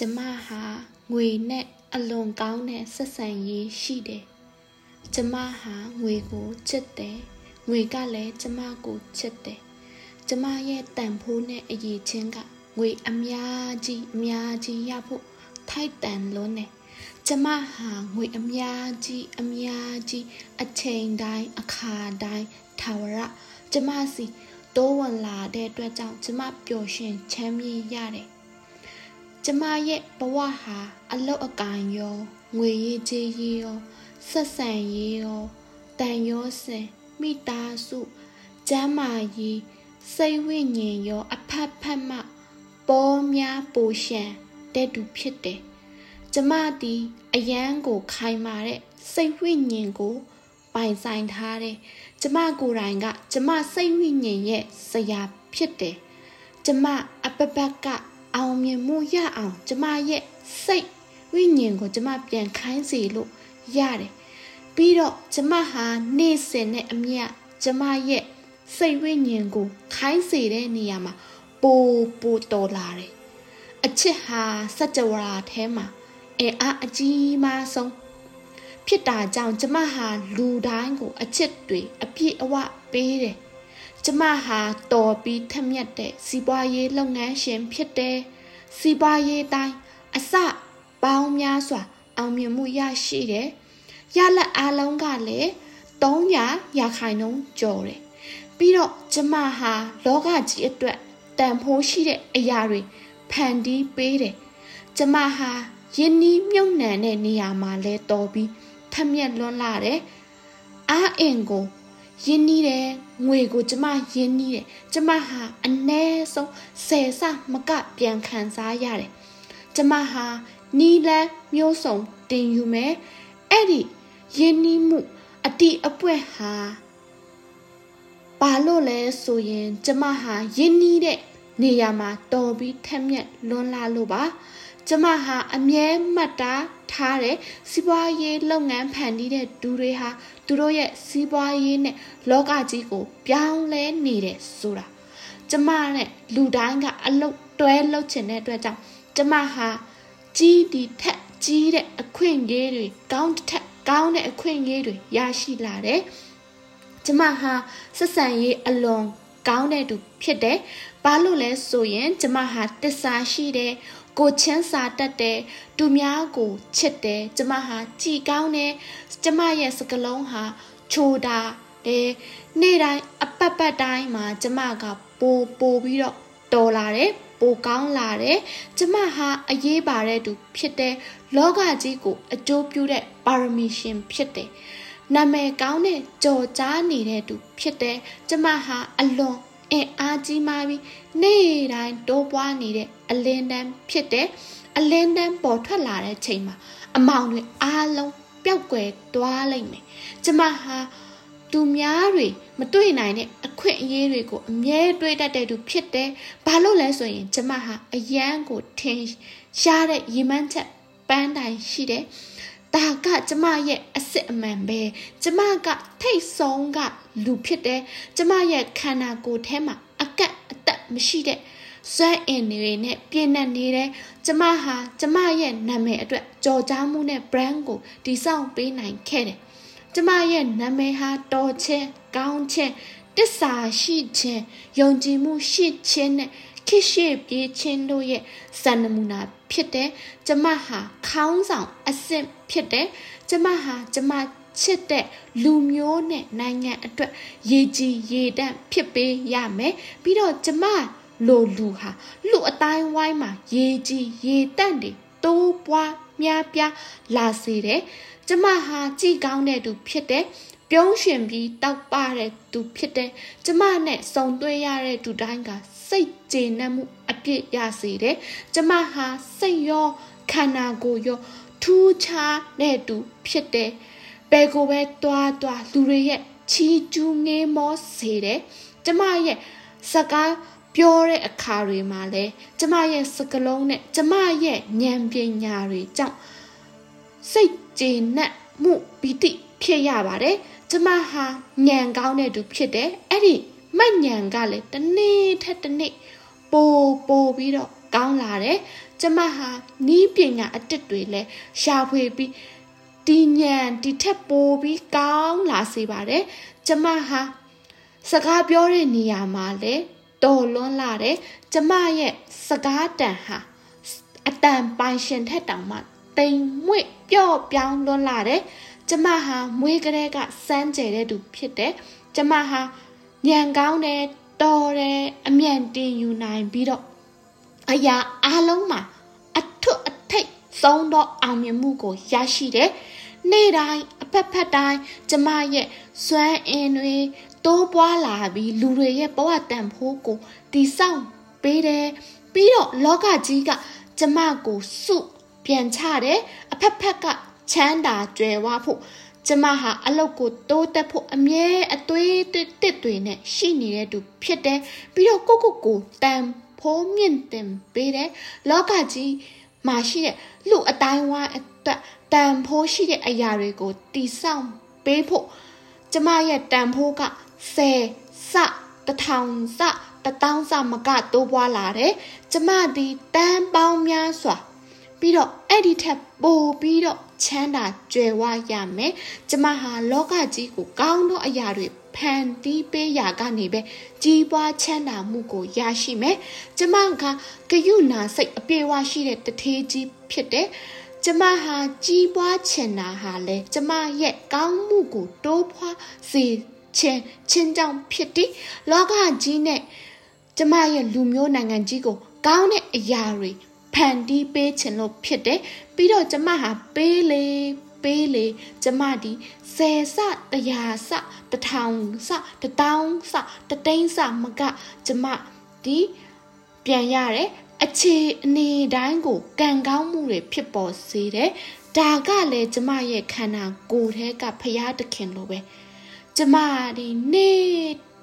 ကျမဟာငွေနဲ့အလွန်ကောင်းတဲ့ဆက်ဆံရေးရှိတယ်။ကျမဟာငွေကိုချစ်တယ်။ငွေကလည်းကျမကိုချစ်တယ်။ကျမရဲ့တန်ဖိုးနဲ့အရေးချင်းကငွေအများကြီးအများကြီးရဖို့ထိုက်တန်လွန်းတယ်။ကျမဟာငွေအများကြီးအများကြီးအချိန်တိုင်းအခါတိုင်းထာဝရကျမစီတိုးဝင်လာတဲ့အတွက်ကြောင့်ကျမပျော်ရွှင်ချမ်းမြေ့ရတယ် ကျမရဲ့ဘဝဟာအလုတ်အကင်ရောငွေရေးကြေးရေးရောဆက်ဆံရေးရောတန်ရောစင်မိသားစုကျမ်းမာရေးစိတ်ဝိညာဉ်ရော အဖက်ဖက်မှ ပေါ်များပူရှံတဲ့သူဖြစ်တယ်။ကျမသည်အယမ်းကိုခိုင်မာတဲ့စိတ်ဝိညာဉ်ကို ပိုင်ဆိုင်ထားတယ်။ကျမကိုယ်တိုင်က ကျမစိတ်ဝိညာဉ်ရဲ့ဆရာဖြစ်တယ်။ကျမအပပက အောင်မြင်မှုရအောင်ကျမရဲ့စိတ်ဝိညာဉ်ကိုကျမပြန်ခိုင်းစေလို့ရတယ်ပြီးတော့ကျမဟာနေ့စဉ်နဲ့အမျှကျမရဲ့စိတ်ဝိညာဉ်ကိုခိုင်းစေတဲ့နေရာမှာပိုပိုတော်လာတယ်အချစ်ဟာစัจ java ထဲမှာအင်အားအကြီးမားဆုံးဖြစ်တာကြောင့်ကျမဟာလူတိုင်းကို အချစ်တွေအပြည့်အဝပေးတယ် ကျမဟာတော်ပြီးထက်မြက်တဲ့စီးပွားရေးလုပ်ငန်းရှင်ဖြစ်တယ်။စီးပွားရေးတိုင်းအစပေါင်းများစွာ အောင်မြင်မှုရရှိတယ်။ရလက်အားလုံးကလည်း300ရာခိုင်နှုန်းကျော်တယ်။ပြီးတော့ကျမဟာလောကကြီးအတွက်တန်ဖိုးရှိတဲ့အရာတွေဖန်တီးပေးတယ်။ကျမဟာယင်းနီးမြုပ်နှံတဲ့နေရာမှာလဲတော်ပြီးထက်မြက်လွန်းလာတယ်။အားအင်ကို ရင်းနှီးတယ်ငွေကို ကျမရင်းနှီးတယ်ကျမဟာအ ਨੇ ဆုံးဆယ်ဆမကပြန်ခံစားရတယ်ကျမဟာနီလန်းမျိုးစုံတင်ယူမယ်အဲ့ဒီရင်းနှီးမှုအတိအပွက်ဟာဘာလို့လဲဆိုရင် ကျမဟာရင်းနှီးတဲ့ နေရာမှာတော်ပြီးထက်မြက်လွန်းလာလို့ပါကျမဟာအမြဲမှတ်တာထားတဲ့စီးပွားရေးလုပ်ငန်းဖန်တီးတဲ့သူတွေဟာသူတို့ရဲ့စီးပွားရေးနဲ့လောကကြီးကို ပြောင်းလဲနေတယ်ဆိုတာကျမနဲ့လူတိုင်းကအလုတ်တွဲလှုပ်ချင်တဲ့အတွက်ကြောင့်ကျမဟာကြီးဒီထက်ကြီးတဲ့အခွင့်အရေးတွေကောင်းထက်ကောင်းတဲ့အခွင့်အရေးတွေရရှိလာတယ်ကျမဟာဆက်ဆံရေးအလွန် ကောင်းတဲ့သူဖြစ်တယ်။ဘာလို့လဲဆိုရင်ကျမဟာတစ္ဆာရှိတယ်ကိုချမ်းစာတတ်တယ်သူများကိုချစ်တယ်ကျမဟာကြည်ကောင်းတယ်ကျမရဲ့စကလုံးဟာချိုတာတယ်နေ့တိုင်းအပတ်ပတ်တိုင်းမှာကျမကပိုပိုပြီးတော့တော်လာတယ်ပိုကောင်းလာတယ်ကျမဟာအရေးပါတဲ့သူဖြစ်တယ်လောကကြီးကိုအကျိုးပြုတဲ့ပါရမီရှင်ဖြစ်တယ် နာမည်ကောင်းတဲ့ကြော်ကြားနေတဲ့သူဖြစ်တယ်ကျမဟာအလွန်အင်အားကြီးမားပြီးနေ့တိုင်းတိုးပွားနေတဲ့အလင်းတန်းဖြစ်တဲ့အလင်းတန်းပေါ်ထွက်လာတဲ့ချိန်မှာအမောင်တွေအားလုံးပျောက်ကွယ်သွားလိမ့်မယ်ကျမဟာသူများတွေမတွေ့နိုင်တဲ့အခွင့်အရေးတွေကိုအမြဲတွေးတတ်တဲ့သူဖြစ်တယ်။ဘာလို့လဲဆိုရင် ကျမဟာအယမ်းကိုထင်ရှားတဲ့ရည်မှန်းချက်ပန်းတိုင်ရှိတယ်။ ဒါကကျမရဲ့အစ်စ်အမှန်ပဲ။ကျမကထိတ်ဆုံးကလူဖြစ်တယ်။ကျမရဲ့ခန္ဓာကိုယ်ထဲမှာအကန့်အသက်မရှိတဲ့စွမ်းအင်တွေနဲ့ပြည့်နှက်နေတဲ့ကျမဟာကျမရဲ့နာမည်အတွက်ကြော်ကြားမှုနဲ့ brand ကိုတည်ဆောက်ပေးနိုင်ခဲ့တယ်။ကျမရဲ့နာမည်ဟာတော်ချင်းကောင်းချင်းတစ္ဆာရှိခြင်းယုံကြည်မှုရှိခြင်းနဲ့ ခိရှိပြေးခြင်းတို့ရဲ့စံနမူနာဖြစ်တဲ့ကျမဟာခေါင်းဆောင်အဆင့်ဖြစ်တဲ့ကျမဟာကျမချစ်တဲ့လူမျိုးနဲ့နိုင်ငံအတွက်ရည်ကြည်ရည်တန့်ဖြစ်ပေးရမယ်ပြီးတော့ကျမလိုလူဟာလူအတိုင်းဝိုင်းမှာရေကြီးရေတန့်တွေတိုးပွားများပြားလာစေတယ်ကျမဟာကြည်ကောင်းတဲ့သူဖြစ်တယ် ပြုံးရှင်ပြီးတောက်ပတဲ့သူဖြစ်တယ်ကျမနဲ့စုံတွေ့ရတဲ့သူတိုင်းကစိတ်ကျေနပ်မှုအပြည့်ရစေတယ်ကျမဟာစိတ်ရောခန္ဓာကိုယ်ရောထူးခြားတဲ့သူဖြစ်တယ်ဘယ်ကိုပဲတွားတွားလူတွေရဲ့ချီကျူးငေးမောစေတယ်ကျမရဲ့စကားပြောတဲ့အခါတွေမှာလဲကျမရဲ့စကလုံးနဲ့ကျမရဲ့ဉာဏ်ပညာတွေကြောင့်စိတ်ကျေနပ်မှုပီတိဖြစ်ရပါတယ် ကျမဟာဉာဏ်ကောင်းတဲ့သူဖြစ်တယ်အဲ့ဒီမဉဏ်ကလည်းတနေ့ထက်တနေ့ပိုပိုပြီးတော့ကောင်းလာတယ်ကျမဟာနီးပညာအတစ်တွေလဲရှာဖွေပြီးတီညံဒီထက်ပိုပြီးကောင်းလာစေပါတယ်ကျမဟာစကားပြောတဲ့နေရာမှာလဲတော်လွန်းလာတယ်ကျမရဲ့စကားတန်ဟာအတန်ပိုင်ရှင်ထက်တောင်မှတိမ်မွေ့ပျော့ပြောင်းလွန်းလာတယ် ကျမဟာမွေးကလေးကစမ်းကြဲတဲ့သူဖြစ်တယ်ကျမဟာညံကောင်းတယ်တော်တယ်အမြန်တင်ယူနိုင်ပြီးတော့အရာအလုံးမှာအထွတ်အထိပ်ဆုံးသောအောင်မြင်မှုကိုရရှိတယ်နေ့တိုင်းအဖက်ဖက်တိုင်းကျမရဲ့စွမ်းအင်တွေတိုးပွားလာပြီးလူတွေရဲ့ဘဝတန်ဖိုးကိုတိဆောက်ပေးတယ်ပြီးတော့လောကကြီးကကျမကိုစုပြန်ချတယ်အဖက်ဖက်က ချမ်းသာကြွယ်ဝဖို့ကျမဟာအလုတ်ကိုတိုးတက်ဖို့အမြဲအသွေးတစ်တွေနဲ့ရှိနေတဲ့သူဖြစ်တယ်ပြီးတော့ကိုကိုကိုတန်ဖိုးမြင့်တင်ပေးတယ်လောကကြီးမှာရှိတဲ့လူအတိုင်းဝိုင်းအတွက်တန်ဖိုးရှိတဲ့အရာတွေကိုတိဆောက်ပေးဖို့ကျမရဲ့တန်ဖိုးက10စတထောင်စတထောင်စမကတိုးပွားလာတယ်ကျမဒီတန်ပေါင်းများစွာပြီးတော့အဲ့ဒီထက်ပိုပြီးတော့ ချမ်းသာကြွယ်ဝရမယ်ကျမဟာလောကကြီးကိုကောင်းသောအရာတွေဖန်တီးပေးရာကနေပဲကြီးပွားချမ်းသာမှုကိုရရှိမယ်ကျမကဂယုနာစိတ်အပြေဝရှိတဲ့တထေးကြီးဖြစ်တယ်ကျမဟာကြီးပွားချင်တာဟာလေကျမရဲ့ကောင်းမှုကိုတိုးဖွားစေခြင်းချင်းကြောင့်ဖြစ်သည်လောကကြီးနဲ့ကျမရဲ့လူမျိုးနိုင်ငံကြီးကိုကောင်းတဲ့အရာတွေ ဖန်တီးပေးခြင်းလို့ဖြစ်တယ်ပြီးတော့ကျမဟာပေးလေပေးလေကျမဒီဆယ်ဆတရာဆတထောင်ဆတတောင်းဆတသိန်းဆမကကျမဒီပြန်ရတယ်အခြေအနေတိုင်းကိုကံကောင်းမှုတွေဖြစ်ပေါ်စေတယ်ဒါကလည်းကျမရဲ့ခန္ဓာကိုယ်ထဲကဖရာသခင်လိုပဲကျမဒီနေ့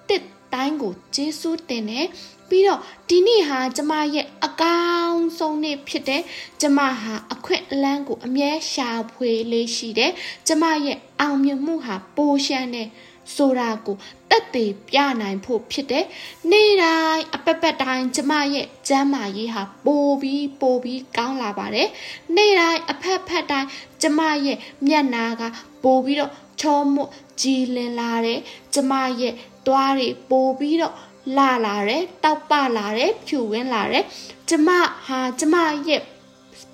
တစ် တိုင်းကိုကျေးဇူးတင်တယ်ပြီးတော့ဒီနေ့ဟာကျမရဲ့အကောင်းဆုံးနေ့ဖြစ်တယ်ကျမဟာအခွင့်အလန်းကိုအမြဲရှာဖွေလေးရှိတယ်ကျမရဲ့အောင်မြင်မှုဟာပိုရှမ်းတယ်ဆိုတာကိုတက်တည်ပြနိုင်ဖို့ဖြစ်တယ်။နေ့တိုင်းအပက်ပက်တိုင်းကျမရဲ့ကျမ်းမာရေးဟာပိုပြီးပိုပြီးကောင်းလာပါတယ်။နေ့တိုင်းအဖက်ဖက်တိုင်းကျမရဲ့မျက်နာကပိုပြီးတော့ချောမွကြည်လင်လာတယ်။ကျမရဲ့ သွားတွေပိုပြီးတော့လာလာတယ်တောက်ပလာတယ်ဖြူဝင်းလာတယ်ကျမဟာကျမရဲ့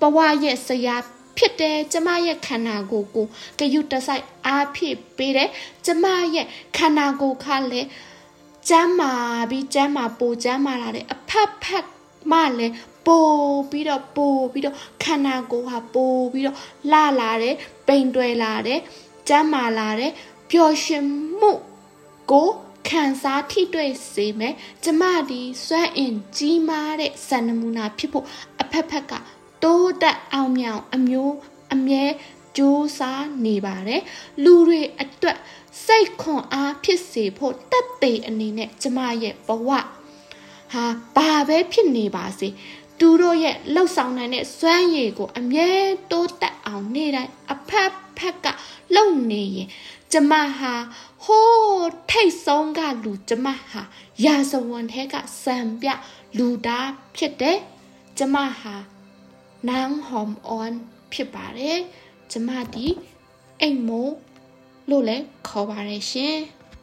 ဘဝရဲ့ဆရာဖြစ်တယ်ကျမရဲ့ခန္ဓာကိုယ်ကိုကယူတဆိုင်အားဖြစ်ပေးတယ်ကျမရဲ့ခန္ဓာကိုယ်ခါလဲကျမ်းမာပြီးကျမ်းမာပိုကျမ်းမာလာတယ်အဖက်ဖက်မှလည်းပိုပြီးတော့ပိုပြီးတော့ခန္ဓာကိုယ်ဟာပိုပြီးတော့လှလာတယ်ပိန်တွယ်လာတယ်ကျမ်းမာလာတယ်ပျော်ရွှင်မှုကို ခံစားထိတွေ့စေမယ်ကျမဒီစွမ်းအင်ကြီးမားတဲ့စံနမူနာဖြစ်ဖို့အဖက်ဖက်ကတိုးတက်အောင်မြောင်အမျိုးအမြဲကြိုးစားနေပါတယ်လူတွေအတွက်စိတ်ခွန်အားဖြစ်စေဖို့တက်သေးအနေနဲ့ကျမရဲ့ဘဝဟာဘာပဲဖြစ်နေပါစေသူတို့ရဲ့လှုပ်ဆောင်နိုင်တဲ့စွမ်းရည်ကိုအမြဲတိုးတက်အောင်နေ့တိုင်းအဖက်ဖက်ကလှုပ်နေရင် ကျမဟာဟိုးထိတ်ဆုံးကလူကျမဟာရာဇဝင်ထဲကစံပြလူသားဖြစ်တယ်ကျမဟာနန်းဟ ோம் အွန်ဖြစ်ပါတယ်ကျမဒီအိမ်မိုးလို့လည်းခေါ်ပါတယ်ရှင်